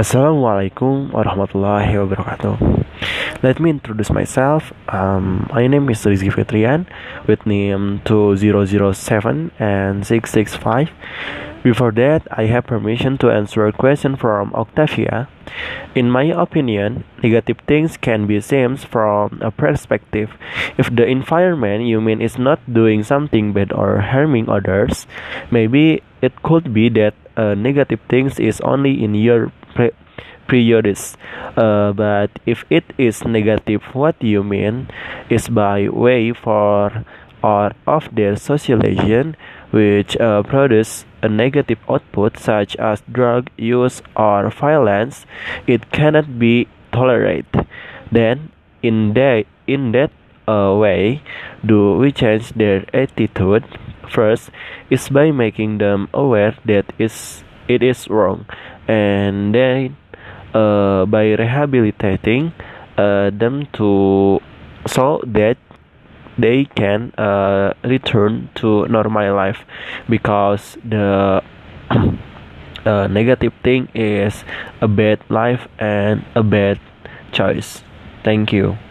Assalamualaikum warahmatullahi wabarakatuh. Let me introduce myself. Um, my name is Rizky Fitrian with name 2007 and 665. Before that, I have permission to answer a question from Octavia. In my opinion, negative things can be seen from a perspective. If the environment you mean is not doing something bad or harming others, maybe it could be that uh, negative things is only in your prejudice. Uh, but if it is negative, what you mean is by way for or of their socialization, which uh, produce a negative output such as drug use or violence, it cannot be tolerated. Then, in that in that uh, way, do we change their attitude? First, is by making them aware that is it is wrong, and then uh, by rehabilitating uh, them to so that they can uh, return to normal life. Because the uh, negative thing is a bad life and a bad choice. Thank you